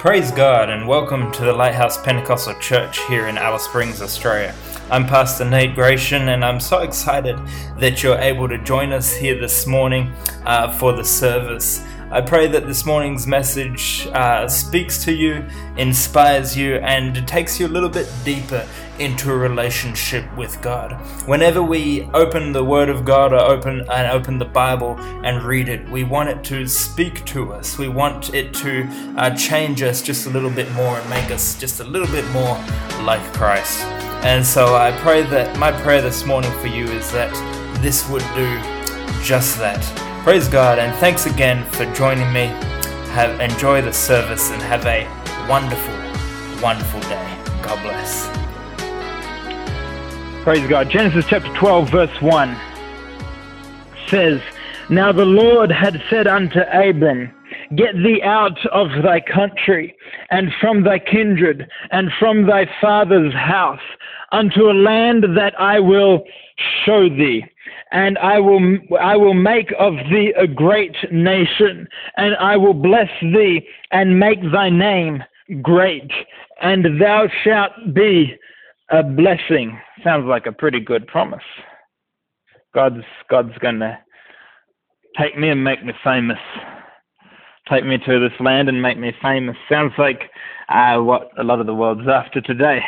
Praise God and welcome to the Lighthouse Pentecostal Church here in Alice Springs, Australia. I'm Pastor Nate Gratian and I'm so excited that you're able to join us here this morning uh, for the service. I pray that this morning's message uh, speaks to you, inspires you, and takes you a little bit deeper into a relationship with God. Whenever we open the Word of God or open and open the Bible and read it, we want it to speak to us. We want it to uh, change us just a little bit more and make us just a little bit more like Christ. And so I pray that my prayer this morning for you is that this would do just that. Praise God and thanks again for joining me. Have enjoy the service and have a wonderful, wonderful day. God bless. Praise God. Genesis chapter 12, verse 1 says, Now the Lord had said unto Abram, Get thee out of thy country, and from thy kindred, and from thy father's house, unto a land that I will show thee and I will I will make of thee a great nation, and I will bless thee and make thy name great, and thou shalt be a blessing. Sounds like a pretty good promise. God's God's gonna take me and make me famous. Take me to this land and make me famous. Sounds like uh, what a lot of the world's after today.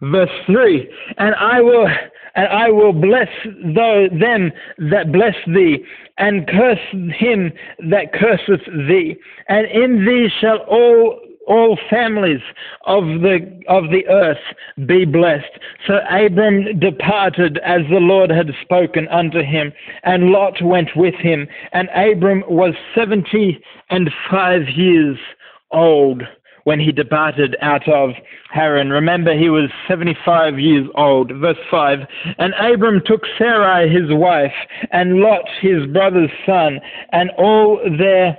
Verse three, and I will and I will bless them that bless thee, and curse him that curseth thee. And in thee shall all all families of the of the earth be blessed. So Abram departed as the Lord had spoken unto him, and Lot went with him. And Abram was seventy and five years old when he departed out of Haran. Remember, he was 75 years old. Verse 5 And Abram took Sarai his wife, and Lot his brother's son, and all their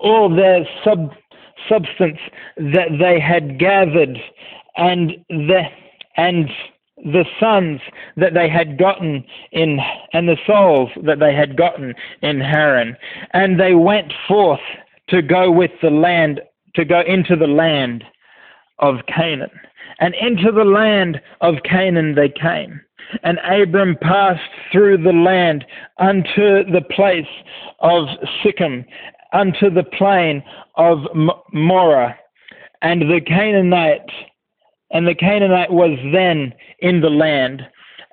all their sub, substance that they had gathered, and the and the sons that they had gotten in, and the souls that they had gotten in Haran. And they went forth to go with the land to go into the land of Canaan. And into the land of Canaan they came. And Abram passed through the land unto the place of Sichem, unto the plain of Moreh, And the Canaanite, and the Canaanite was then in the land.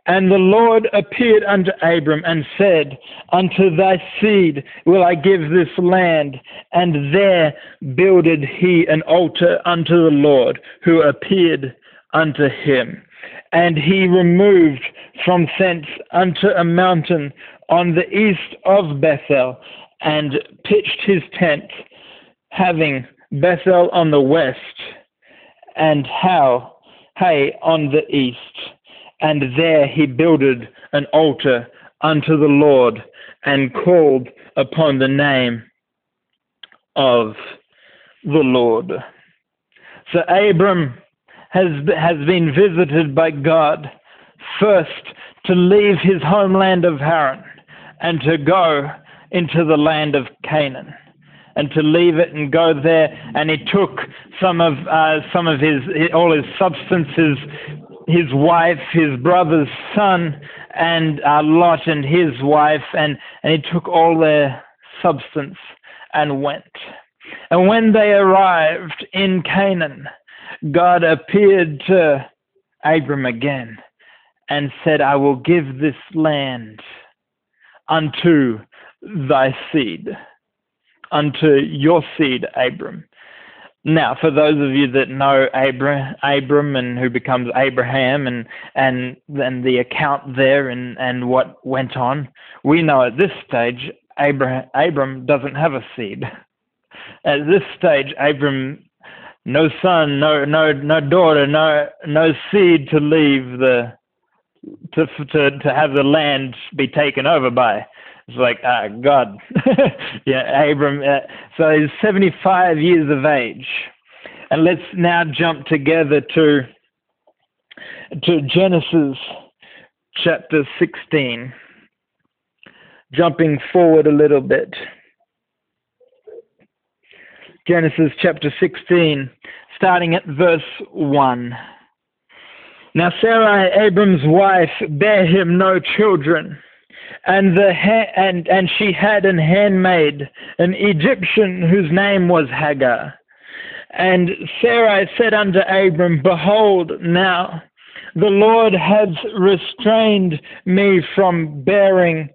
And the Lord appeared unto Abram and said, Unto thy seed will I give this land. And there builded he an altar unto the Lord, who appeared unto him. And he removed from thence unto a mountain on the east of Bethel, and pitched his tent, having Bethel on the west, and How, Hay on the east and there he builded an altar unto the Lord and called upon the name of the Lord. So Abram has, has been visited by God first to leave his homeland of Haran and to go into the land of Canaan and to leave it and go there and he took some of uh, some of his all his substances his wife, his brother's son, and uh, Lot and his wife, and, and he took all their substance and went. And when they arrived in Canaan, God appeared to Abram again and said, I will give this land unto thy seed, unto your seed, Abram. Now, for those of you that know Abram, Abram and who becomes Abraham and and and the account there and and what went on, we know at this stage Abram doesn't have a seed. At this stage, Abram no son, no no no daughter, no no seed to leave the to to to have the land be taken over by. It's like, ah, God. yeah, Abram. Uh, so he's 75 years of age. And let's now jump together to, to Genesis chapter 16. Jumping forward a little bit. Genesis chapter 16, starting at verse 1. Now Sarai, Abram's wife, bare him no children, and the ha- and and she had an handmaid, an Egyptian whose name was Hagar. And Sarai said unto Abram, Behold, now the Lord has restrained me from bearing,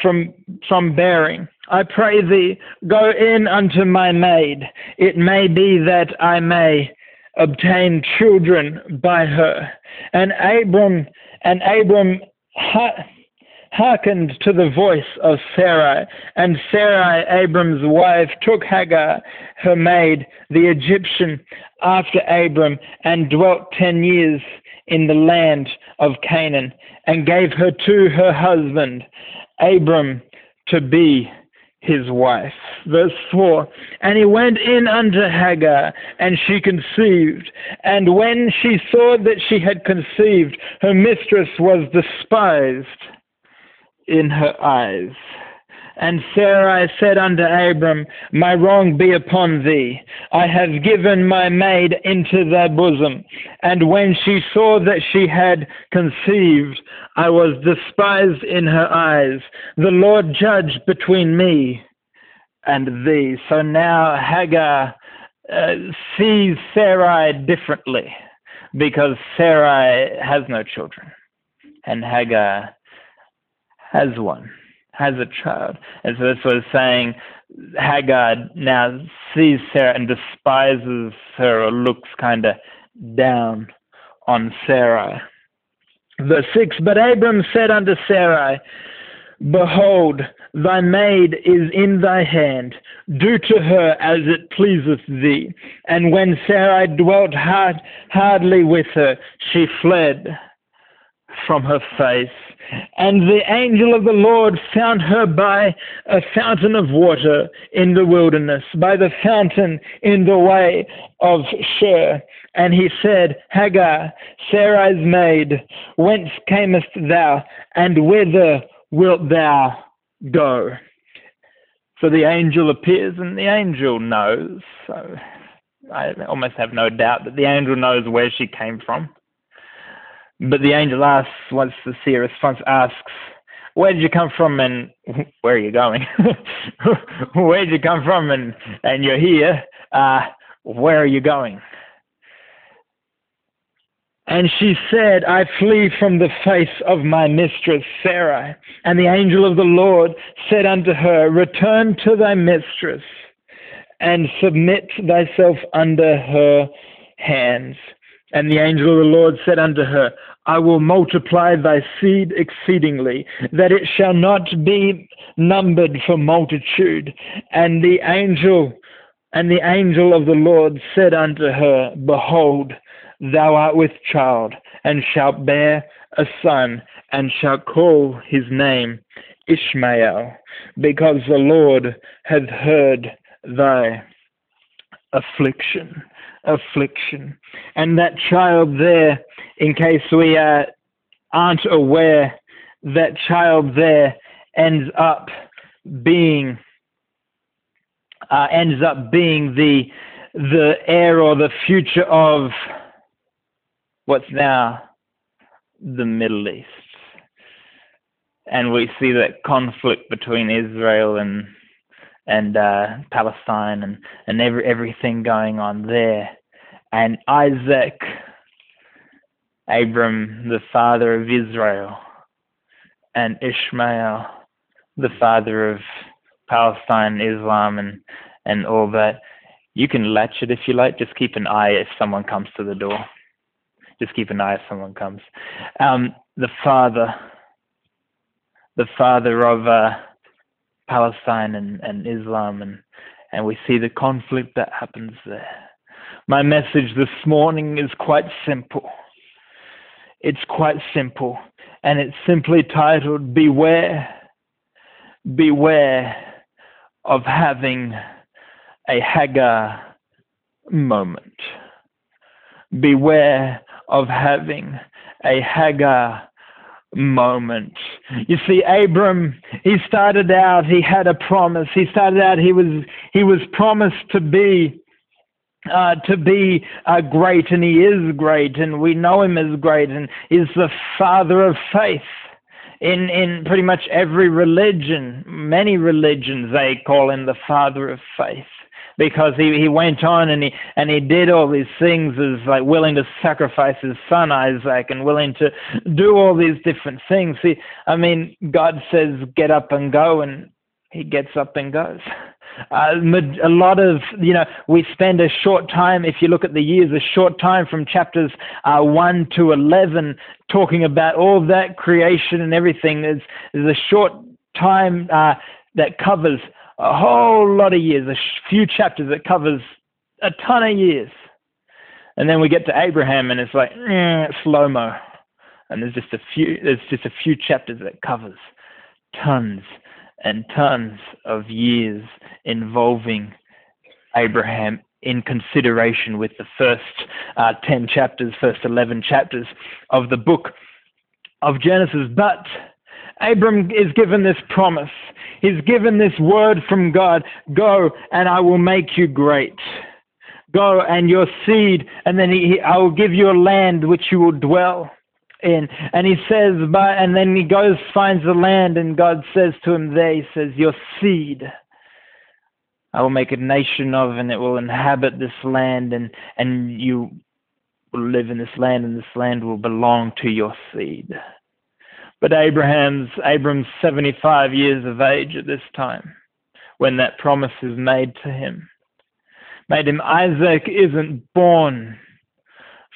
from from bearing. I pray thee, go in unto my maid. It may be that I may obtain children by her. And Abram and Abram hearkened to the voice of Sarai. And Sarai, Abram's wife, took Hagar, her maid, the Egyptian, after Abram, and dwelt ten years in the land of Canaan, and gave her to her husband, Abram, to be his wife. Verse 4 And he went in unto Hagar, and she conceived. And when she saw that she had conceived, her mistress was despised in her eyes. And Sarai said unto Abram, My wrong be upon thee. I have given my maid into thy bosom. And when she saw that she had conceived, I was despised in her eyes. The Lord judged between me and thee. So now Hagar uh, sees Sarai differently because Sarai has no children. And Hagar has one, has a child. And so this was saying. Hagar now sees Sarah and despises her or looks kind of down on Sarah. Verse 6 But Abram said unto Sarai, Behold, thy maid is in thy hand. Do to her as it pleaseth thee. And when Sarai dwelt hard, hardly with her, she fled from her face. And the angel of the Lord found her by a fountain of water in the wilderness, by the fountain in the way of Shur. And he said, Hagar, Sarai's maid, whence camest thou, and whither wilt thou go? So the angel appears, and the angel knows. So I almost have no doubt that the angel knows where she came from. But the angel asks, once the seer response asks, where did you come from and where are you going? where did you come from and, and you're here? Uh, where are you going? And she said, I flee from the face of my mistress Sarah. And the angel of the Lord said unto her, Return to thy mistress and submit thyself under her hands. And the angel of the Lord said unto her, I will multiply thy seed exceedingly, that it shall not be numbered for multitude. And the angel and the angel of the Lord said unto her, Behold, thou art with child, and shalt bear a son, and shalt call his name Ishmael, because the Lord hath heard thy affliction affliction. And that child there, in case we uh, aren't aware, that child there ends up being uh, ends up being the the heir or the future of what's now the Middle East. And we see that conflict between Israel and and uh, Palestine and and every everything going on there. And Isaac, Abram, the father of Israel, and Ishmael, the father of Palestine, Islam, and and all that. You can latch it if you like. Just keep an eye if someone comes to the door. Just keep an eye if someone comes. Um, the father, the father of uh, Palestine and, and Islam, and, and we see the conflict that happens there. My message this morning is quite simple. It's quite simple, and it's simply titled Beware, Beware of Having a Hagar Moment. Beware of having a Hagar moment. You see, Abram, he started out, he had a promise. He started out, he was, he was promised to be uh, to be uh, great, and he is great, and we know him as great, and is the father of faith. In in pretty much every religion, many religions, they call him the father of faith because he, he went on and he and he did all these things as like willing to sacrifice his son Isaac and willing to do all these different things. See, I mean, God says get up and go, and he gets up and goes. Uh, a lot of, you know, we spend a short time, if you look at the years, a short time from chapters uh, 1 to 11 talking about all that creation and everything. There's, there's a short time uh, that covers a whole lot of years, a few chapters that covers a ton of years. And then we get to Abraham and it's like eh, slow mo. And there's just a few there's just a few chapters that covers tons and tons of years involving Abraham in consideration with the first uh, 10 chapters, first 11 chapters of the book of Genesis. But Abram is given this promise. He's given this word from God Go, and I will make you great. Go, and your seed, and then he, I will give you a land which you will dwell in. And he says, but, and then he goes, finds the land, and God says to him there, He says, Your seed. I will make a nation of, and it will inhabit this land, and, and you will live in this land, and this land will belong to your seed. But Abraham's Abram's 75 years of age at this time when that promise is made to him. Made him Isaac isn't born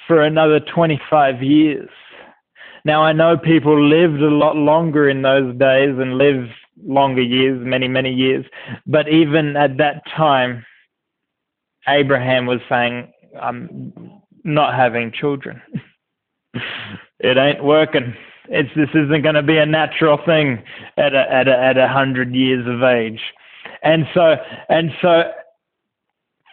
for another 25 years. Now I know people lived a lot longer in those days and live longer years, many, many years. But even at that time, Abraham was saying, I'm not having children. it ain't working. It's this isn't going to be a natural thing at a, at a, at a hundred years of age, and so and so.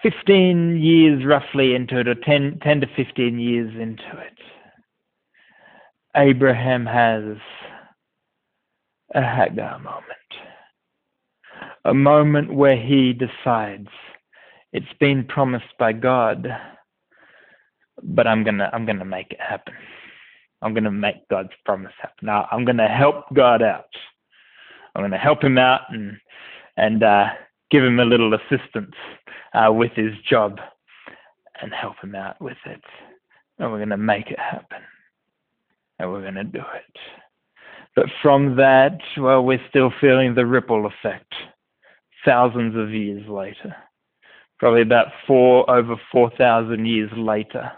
15 years roughly into it, or 10, 10 to 15 years into it, Abraham has a Hagar moment. A moment where he decides it's been promised by God, but I'm gonna I'm gonna make it happen. I'm going to make God's promise happen. Now, I'm going to help God out. I'm going to help him out and and uh, give him a little assistance uh, with his job and help him out with it. And we're going to make it happen. And we're going to do it. But from that, well, we're still feeling the ripple effect thousands of years later. Probably about four, over 4,000 years later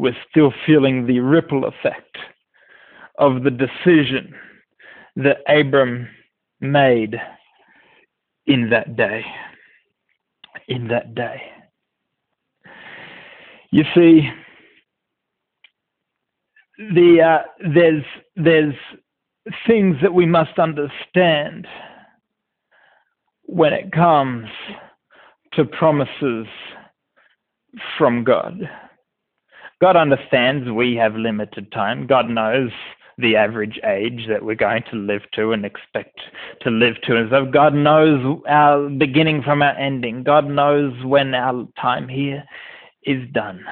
we're still feeling the ripple effect of the decision that Abram made in that day. In that day. You see, the uh, there's there's things that we must understand when it comes to promises from God. God understands we have limited time. God knows the average age that we're going to live to and expect to live to. And so God knows our beginning from our ending. God knows when our time here is done.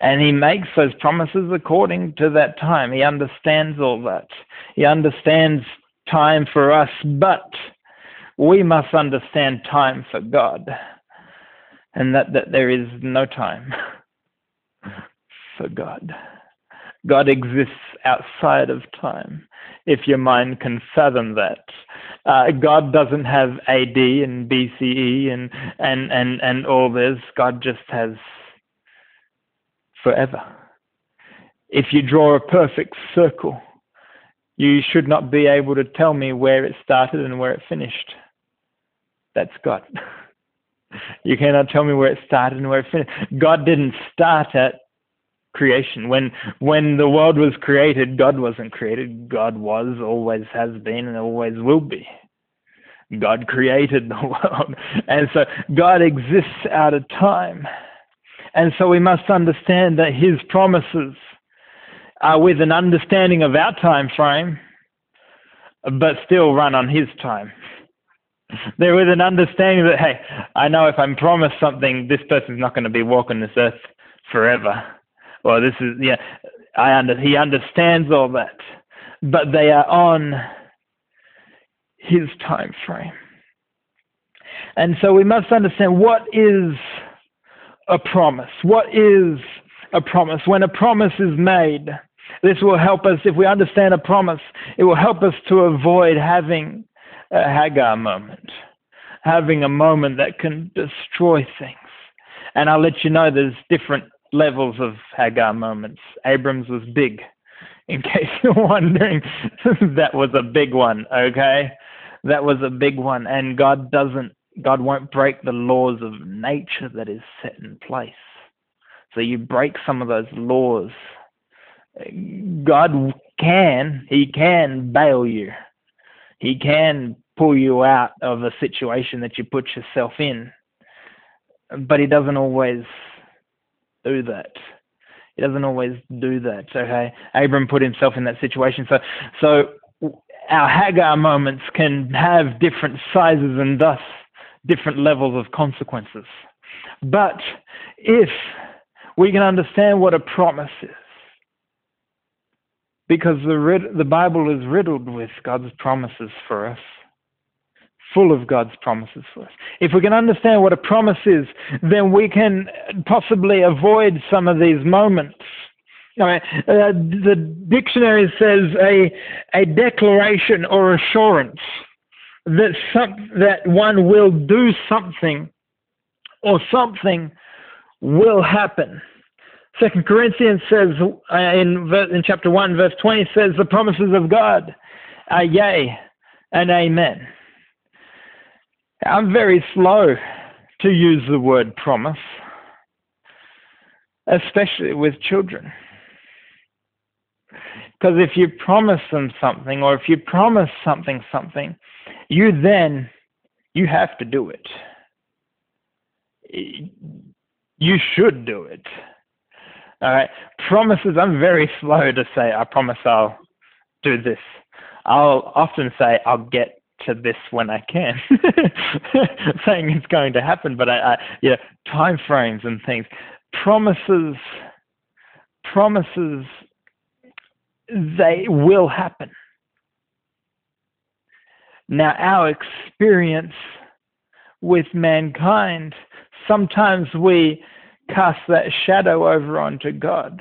And He makes those promises according to that time. He understands all that. He understands time for us, but we must understand time for God. And that, that there is no time. for God. God exists outside of time, if your mind can fathom that. Uh, God doesn't have AD and BCE and, and, and, and all this. God just has forever. If you draw a perfect circle, you should not be able to tell me where it started and where it finished. That's God. you cannot tell me where it started and where it finished. God didn't start at creation. When when the world was created, God wasn't created. God was, always has been, and always will be. God created the world. And so God exists out of time. And so we must understand that his promises are with an understanding of our time frame, but still run on his time. There was an understanding that, hey, I know if I'm promised something, this person's not going to be walking this earth forever. Well, this is, yeah, I under, he understands all that. But they are on his time frame. And so we must understand what is a promise? What is a promise? When a promise is made, this will help us, if we understand a promise, it will help us to avoid having a Hagar moment, having a moment that can destroy things. And I'll let you know there's different levels of Hagar moments. Abram's was big, in case you're wondering. that was a big one, okay? That was a big one. And God doesn't, God won't break the laws of nature that is set in place. So you break some of those laws. God can, He can bail you. He can pull you out of a situation that you put yourself in. But he doesn't always do that. He doesn't always do that. Okay, Abram put himself in that situation. So, so our Hagar moments can have different sizes and thus different levels of consequences. But if we can understand what a promise is, because the, the Bible is riddled with God's promises for us full of God's promises for us. If we can understand what a promise is, then we can possibly avoid some of these moments. uh, the dictionary says a, a declaration or assurance that, some, that one will do something or something will happen. Second Corinthians says uh, in, in chapter 1, verse 20 says, The promises of God are yea and amen. I'm very slow to use the word promise, especially with children. Because if you promise them something, or if you promise something, something, you then, you have to do it. You should do it. All right. Promises, I'm very slow to say, I promise I'll do this. I'll often say, I'll get to this when I can, saying it's going to happen, but I, I, yeah, time frames and things, promises, promises, they will happen. Now, our experience with mankind, sometimes we cast that shadow over onto God.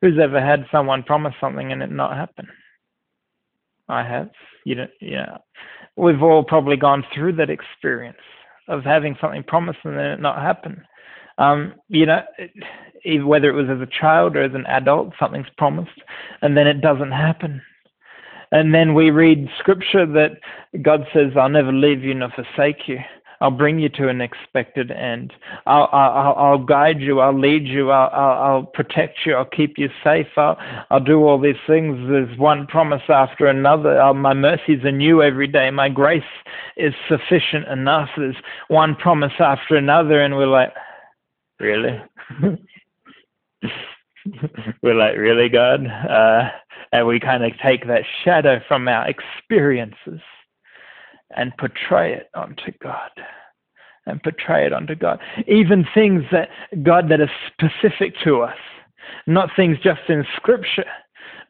Who's ever had someone promise something and it not happen? I have. You know, yeah. We've all probably gone through that experience of having something promised and then it not happen. Um, you know, whether it was as a child or as an adult, something's promised and then it doesn't happen. And then we read scripture that God says, I'll never leave you nor forsake you. I'll bring you to an expected end. I'll, I'll, I'll guide you. I'll lead you. I'll, I'll, I'll protect you. I'll keep you safe. I'll, I'll do all these things. There's one promise after another. Uh, my mercies are new every day. My grace is sufficient enough. There's one promise after another, and we're like, really? we're like, really, God? Uh, and we kind of take that shadow from our experiences and portray it onto God. And portray it onto God. Even things that God that are specific to us, not things just in Scripture,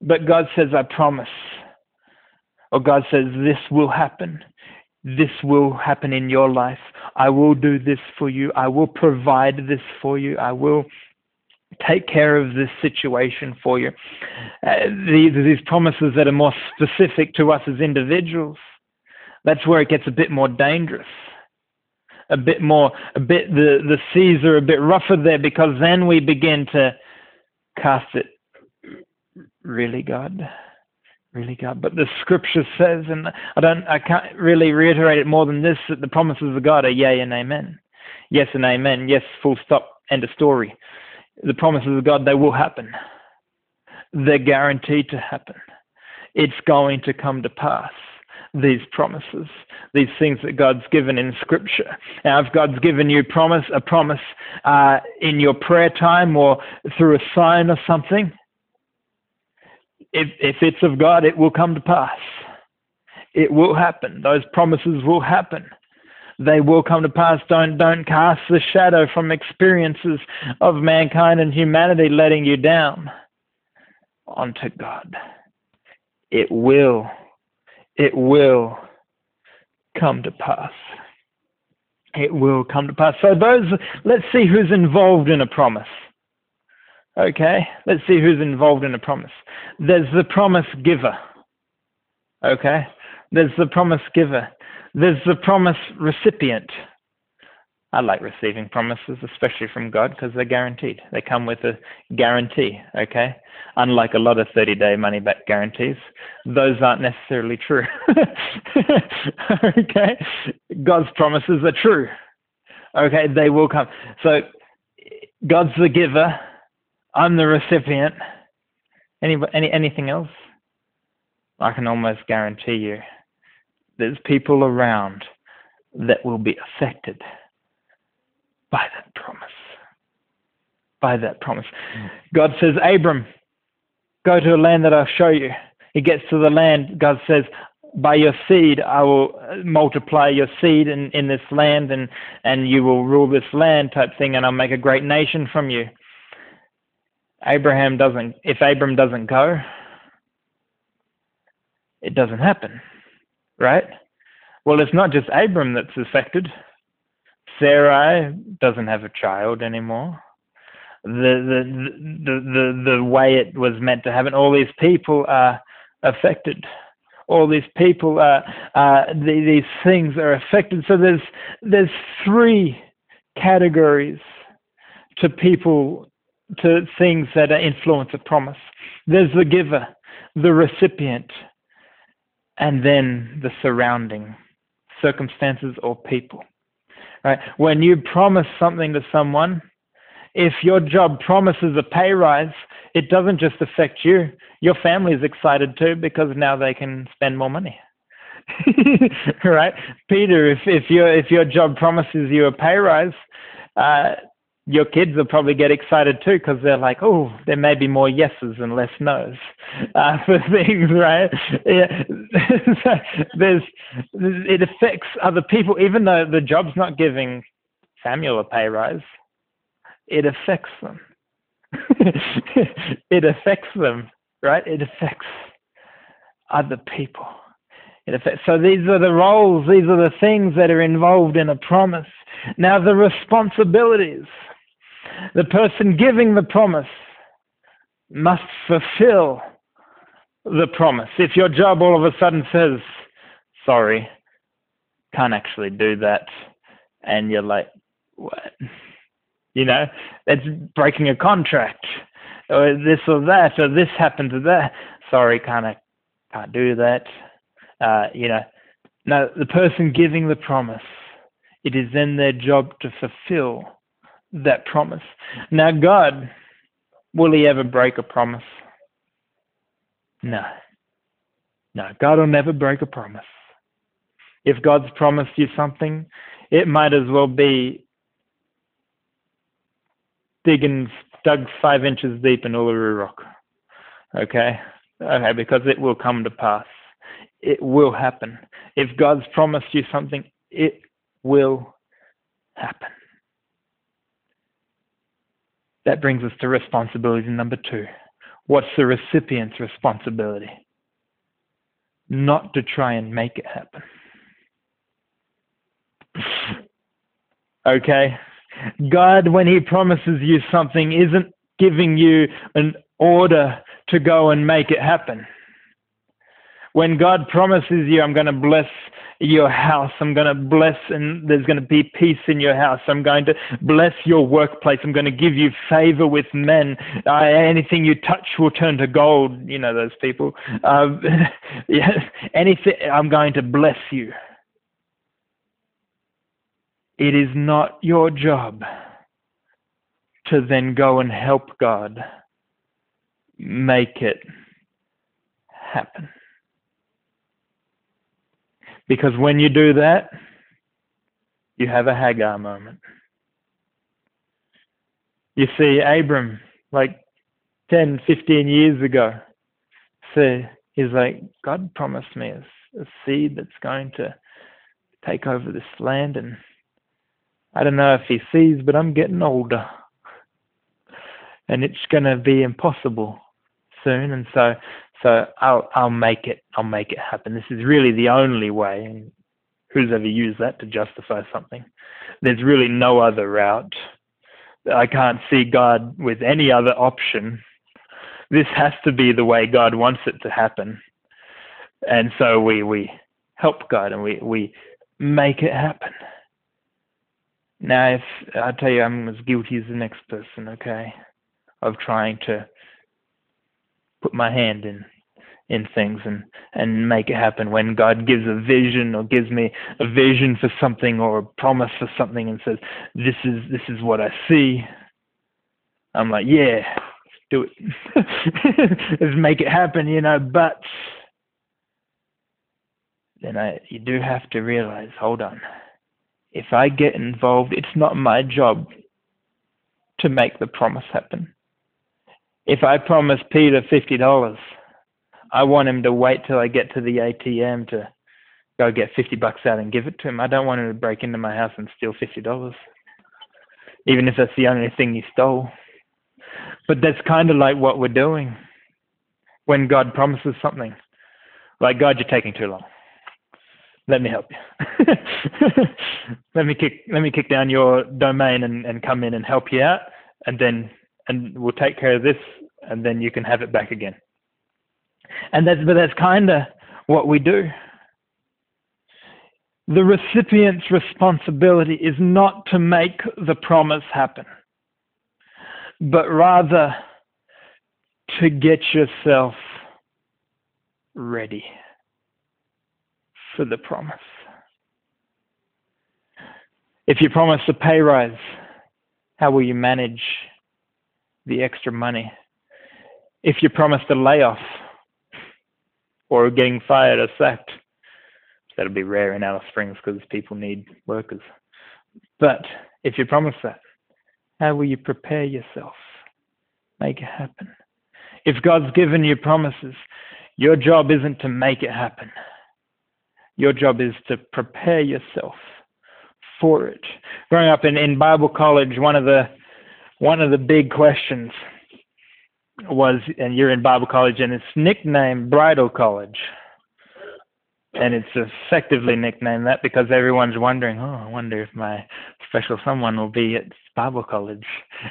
but God says, I promise. Or God says, This will happen. This will happen in your life. I will do this for you. I will provide this for you. I will take care of this situation for you. Uh, these, these promises that are more specific to us as individuals that's where it gets a bit more dangerous. A bit more, a bit, the, the seas are a bit rougher there because then we begin to cast it. Really, God? Really, God? But the scripture says, and I don't, I can't really reiterate it more than this, that the promises of God are yea and amen. Yes and amen. Yes, full stop, end of story. The promises of God, they will happen. They're guaranteed to happen. It's going to come to pass these promises, these things that God's given in Scripture. Now, if God's given you promise, a promise uh, in your prayer time or through a sign or something, if, if it's of God, it will come to pass. It will happen. Those promises will happen. They will come to pass. Don't don't cast the shadow from experiences of mankind and humanity letting you down onto God. It will. It will come to pass. It will come to pass. So those let's see who's involved in a promise. Okay? Let's see who's involved in a promise. There's the promise giver. Okay? There's the promise giver. There's the promise recipient. I like receiving promises, especially from God, because they're guaranteed. They come with a guarantee, okay? Unlike a lot of 30 day money back guarantees, those aren't necessarily true. okay? God's promises are true. Okay? They will come. So, God's the giver, I'm the recipient. Any, any, anything else? I can almost guarantee you there's people around that will be affected by that promise. By that promise. Hmm. God says, Abram, go to a land that I'll show you. He gets to the land, God says, by your seed I will uh, multiply your seed in, in this land and, and you will rule this land type thing and I'll make a great nation from you. Abraham doesn't, if Abram doesn't go, it doesn't happen, right? Well, it's not just Abram that's affected. Sarai doesn't have a child anymore. The, the, the, the, the way it was meant to happen, all these people are affected. All these people are, uh, the, these things are affected. So there's, there's three categories to people to things that are influence a promise. There's the giver, the recipient, and then the surrounding circumstances or people. Right? When you promise something to someone, if your job promises a pay rise, it doesn't just affect you. Your family is excited too because now they can spend more money. right? Peter, if, if your if your job promises you a pay rise, uh, your kids will probably get excited too because they're like, oh, there may be more yeses and less nos uh, for things, right? Yeah. There's, it affects other people, even though the job's not giving Samuel a pay rise. It affects them. it affects them, right? It affects other people. It affects, so these are the roles, these are the things that are involved in a promise. Now, the responsibilities the person giving the promise must fulfill the promise. If your job all of a sudden says, sorry, can't actually do that, and you're like, what? You know, that's breaking a contract, or this or that, or this happened to that. Sorry, can't I can't do that. Uh, you know, no, the person giving the promise, it is then their job to fulfill that promise. Now, God, will He ever break a promise? No. No, God will never break a promise. If God's promised you something, it might as well be digging dug five inches deep in Uluru Rock. Okay? Okay, because it will come to pass. It will happen. If God's promised you something, it will happen. That brings us to responsibility number two. What's the recipient's responsibility? Not to try and make it happen. okay? God, when He promises you something, isn't giving you an order to go and make it happen. When God promises you, I'm going to bless your house. I'm going to bless, and there's going to be peace in your house. I'm going to bless your workplace. I'm going to give you favor with men. Anything you touch will turn to gold. You know those people. Uh, yeah, anything, I'm going to bless you. It is not your job to then go and help God make it happen. Because when you do that, you have a Hagar moment. You see, Abram, like 10, 15 years ago, said, he's like, God promised me a seed that's going to take over this land. And I don't know if he sees, but I'm getting older. And it's going to be impossible soon. And so, so I'll, I'll make it, I'll make it happen. This is really the only way. Who's ever used that to justify something? There's really no other route. I can't see God with any other option. This has to be the way God wants it to happen. And so we, we help God and we, we make it happen. Now, if I tell you I'm as guilty as the next person, okay, of trying to put my hand in in things and and make it happen. When God gives a vision or gives me a vision for something or a promise for something and says this is this is what I see I'm like yeah do it. Let's make it happen you know but then I you do have to realize hold on. If I get involved it's not my job to make the promise happen if I promise Peter fifty dollars I want him to wait till I get to the ATM to go get 50 bucks out and give it to him. I don't want him to break into my house and steal $50, even if that's the only thing he stole. But that's kind of like what we're doing when God promises something. Like, God, you're taking too long. Let me help you. let me kick let me kick down your domain and, and come in and help you out and then and we'll take care of this and then you can have it back again. And that's, but that's kind of what we do. The recipient's responsibility is not to make the promise happen, but rather to get yourself ready for the promise. If you promise a pay rise, how will you manage the extra money? If you promised a layoff, or getting fired or sacked. That'll be rare in Alice Springs because people need workers. But if you promise that, how will you prepare yourself? Make it happen. If God's given you promises, your job isn't to make it happen. Your job is to prepare yourself for it. Growing up in, in Bible college, one of the one of the big questions was, and you're in Bible college, and it's nicknamed Bridal College. And it's effectively nicknamed that because everyone's wondering, oh, I wonder if my special someone will be at Bible college.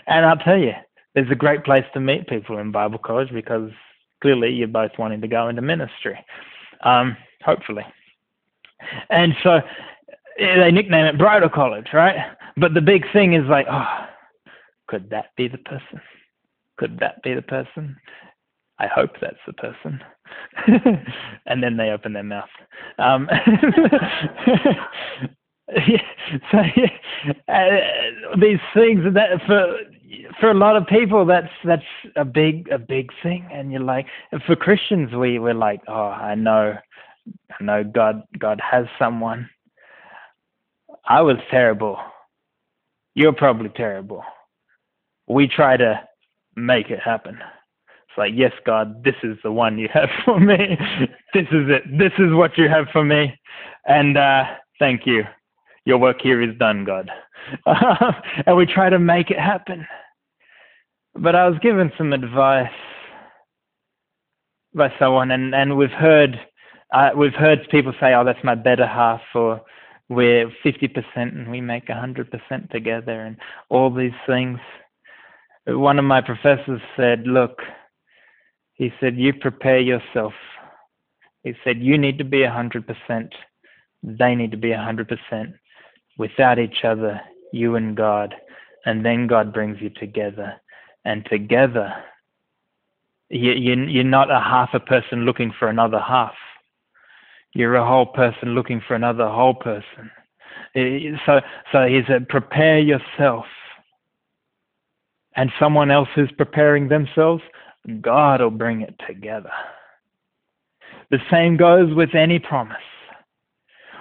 And I'll tell you, there's a great place to meet people in Bible college because clearly you're both wanting to go into ministry, um, hopefully. And so they nickname it Bridal College, right? But the big thing is like, oh, could that be the person? could that be the person? I hope that's the person. and then they open their mouth. Um, so yeah, uh, these things that for for a lot of people that's that's a big a big thing, and you're like for Christians we we're like oh I know I know God God has someone. I was terrible. You're probably terrible. We try to make it happen. It's like, yes, God, this is the one you have for me. this is it. This is what you have for me. And uh, thank you. Your work here is done, God. and we try to make it happen. But I was given some advice by someone, and, and we've heard uh, we've heard people say, "Oh, that's my better half," or "We're fifty percent and we make a hundred percent together," and all these things one of my professors said, Look, he said, you prepare yourself. He said, you need to be 100%. They need to be 100%. Without each other, you and God. And then God brings you together. And together, you, you, you're not a half a person looking for another half. You're a whole person looking for another whole person. So, so he said, prepare yourself and someone else is preparing themselves, God will bring it together. The same goes with any promise.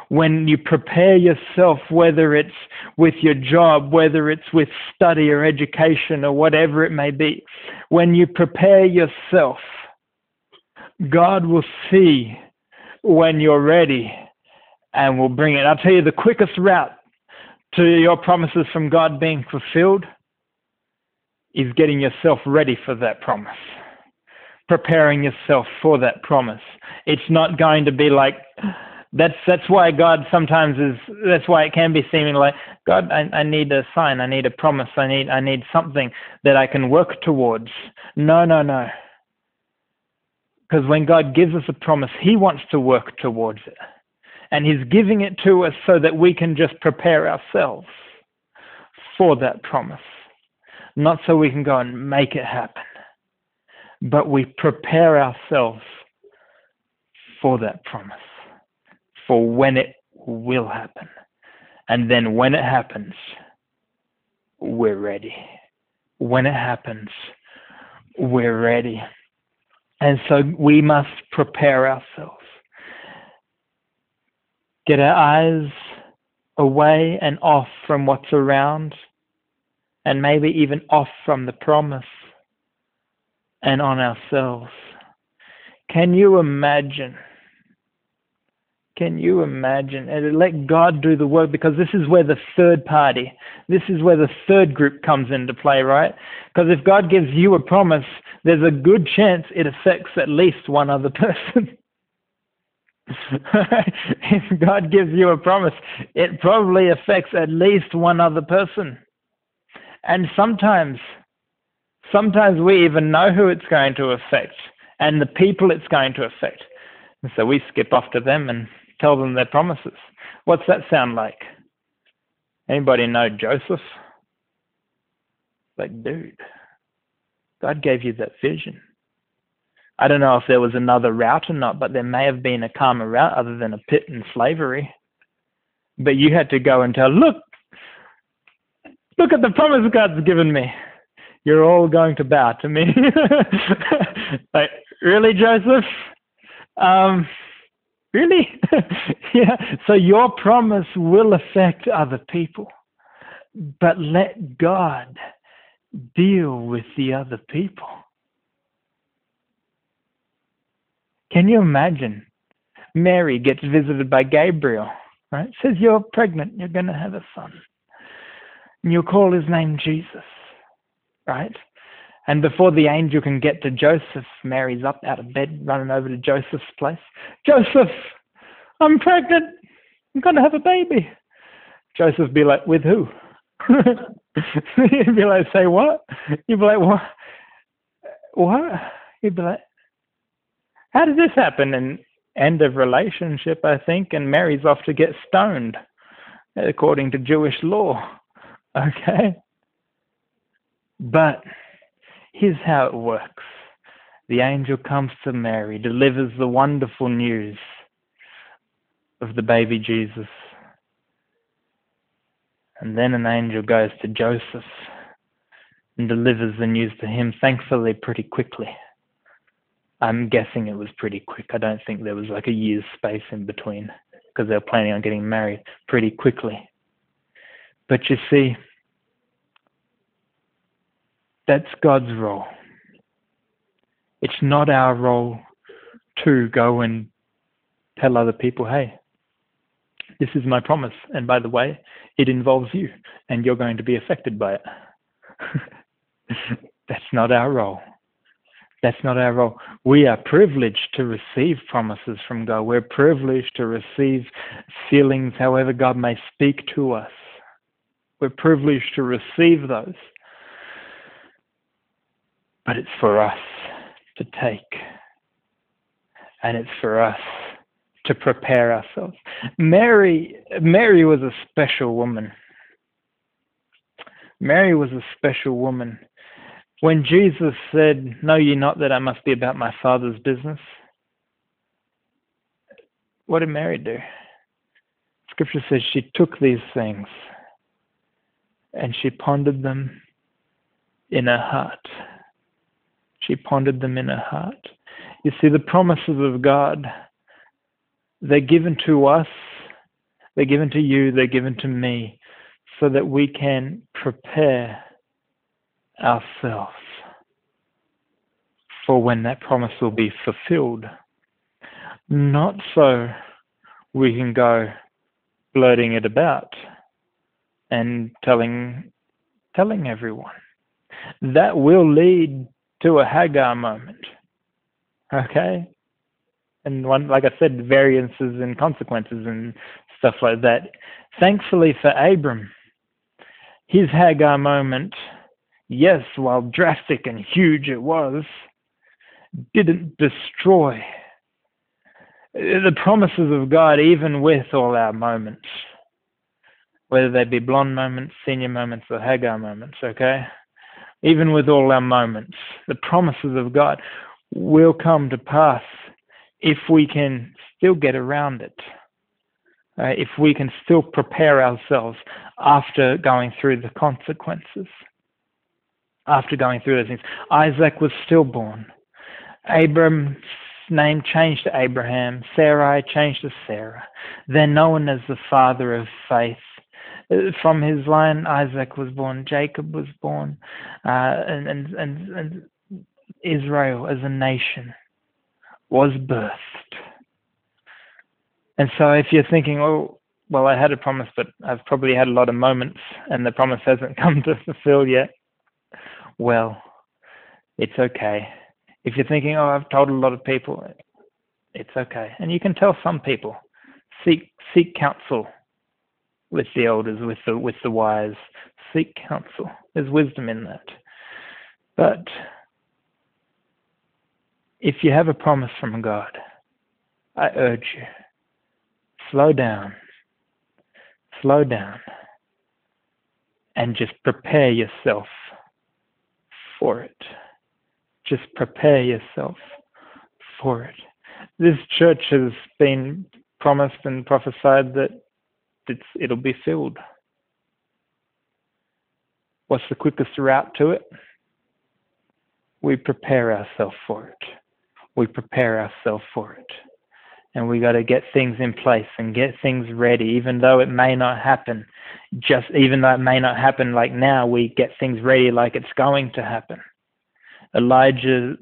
When you prepare yourself, whether it's with your job, whether it's with study or education or whatever it may be, when you prepare yourself, God will see when you're ready and we'll bring it. I'll tell you the quickest route to your promises from God being fulfilled is getting yourself ready for that promise, preparing yourself for that promise. It's not going to be like, that's that's why God sometimes is that's why it can be seeming like God I, I need a sign I need a promise I need I need something that I can work towards. No no no. Because when God gives us a promise he wants to work towards it. And he's giving it to us so that we can just prepare ourselves for that promise not so we can go and make it happen but we prepare ourselves for that promise for when it will happen. And then when it happens, we're ready. When it happens, we're ready. And so we must prepare ourselves. Get our eyes away and off from what's around, and maybe even off from the promise and on ourselves. Can you imagine can you imagine? And let God do the work because this is where the third party, this is where the third group comes into play, right? Because if God gives you a promise, there's a good chance it affects at least one other person. if God gives you a promise, it probably affects at least one other person. And sometimes, sometimes we even know who it's going to affect and the people it's going to affect. And so we skip off to them and tell them their promises. What's that sound like? Anybody know Joseph? Like, dude, God gave you that vision. I don't know if there was another route or not, but there may have been a calmer route other than a pit and slavery. But you had to go and tell, look, look at the promise God's given me. You're all going to bow to me. like, really, Joseph? Um, Really? yeah. So your promise will affect other people. But let God deal with the other people. Can you imagine? Mary gets visited by Gabriel, right? Says, You're pregnant, you're going to have a son. And you'll call his name Jesus, right? And before the angel can get to Joseph, Mary's up out of bed, running over to Joseph's place. Joseph, I'm pregnant. I'm going to have a baby. Joseph be like, with who? He'd be like, say what? You'd be like, what? What? He'd be like, how did this happen? And end of relationship, I think, and Mary's off to get stoned, according to Jewish law. Okay? But Here's how it works the angel comes to Mary, delivers the wonderful news of the baby Jesus. And then an angel goes to Joseph and delivers the news to him, thankfully, pretty quickly. I'm guessing it was pretty quick. I don't think there was like a year's space in between because they were planning on getting married pretty quickly. But you see, that's God's role. It's not our role to go and tell other people, hey, this is my promise. And by the way, it involves you, and you're going to be affected by it. That's not our role. That's not our role. We are privileged to receive promises from God. We're privileged to receive feelings however God may speak to us. We're privileged to receive those but it's for us to take. And it's for us to prepare ourselves. Mary, Mary was a special woman. Mary was a special woman. When Jesus said, Know ye not that I must be about my Father's business? What did Mary do? Scripture says she took these things and she pondered them in her heart. She pondered them in her heart. You see, the promises of God, they're given to us, they're given to you, they're given to me, so that we can prepare ourselves for when that promise will be fulfilled. not so we can go blurting it about and telling telling everyone. That will lead to a Hagar moment. Okay? And one like I said, variances and consequences and stuff like that. Thankfully for Abram, his Hagar moment, yes, while drastic and huge it was, didn't destroy the promises of God, even with all our moments, whether they be blonde moments, senior moments, or Hagar moments, okay? Even with all our moments, the promises of God will come to pass if we can still get around it. Uh, if we can still prepare ourselves after going through the consequences, after going through those things. Isaac was stillborn. Abram's name changed to Abraham. Sarai changed to Sarah. They're known as the father of faith. From his line, Isaac was born, Jacob was born, uh, and, and, and, and Israel as a nation was birthed. And so if you're thinking, oh, well, I had a promise, but I've probably had a lot of moments and the promise hasn't come to fulfill yet, well, it's okay. If you're thinking, oh, I've told a lot of people, it's okay. And you can tell some people, seek seek counsel with the elders, with the with the wise. Seek counsel. There's wisdom in that. But if you have a promise from God, I urge you, slow down, slow down, and just prepare yourself for it. Just prepare yourself for it. This church has been promised and prophesied that it's, it'll be filled. What's the quickest route to it? We prepare ourselves for it. We prepare ourselves for it. And we got to get things in place and get things ready, even though it may not happen. Just even though it may not happen like now, we get things ready like it's going to happen. Elijah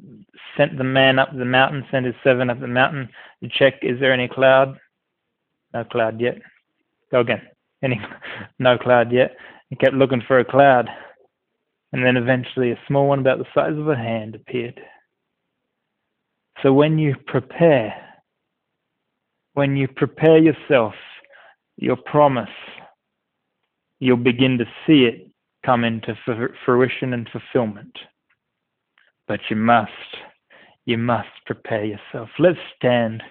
sent the man up the mountain, sent his servant up the mountain to check, is there any cloud? No cloud yet. Go again. Any, no cloud yet. He kept looking for a cloud. And then eventually a small one about the size of a hand appeared. So when you prepare, when you prepare yourself, your promise, you'll begin to see it come into fruition and fulfillment. But you must, you must prepare yourself. Let's stand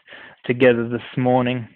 together this morning.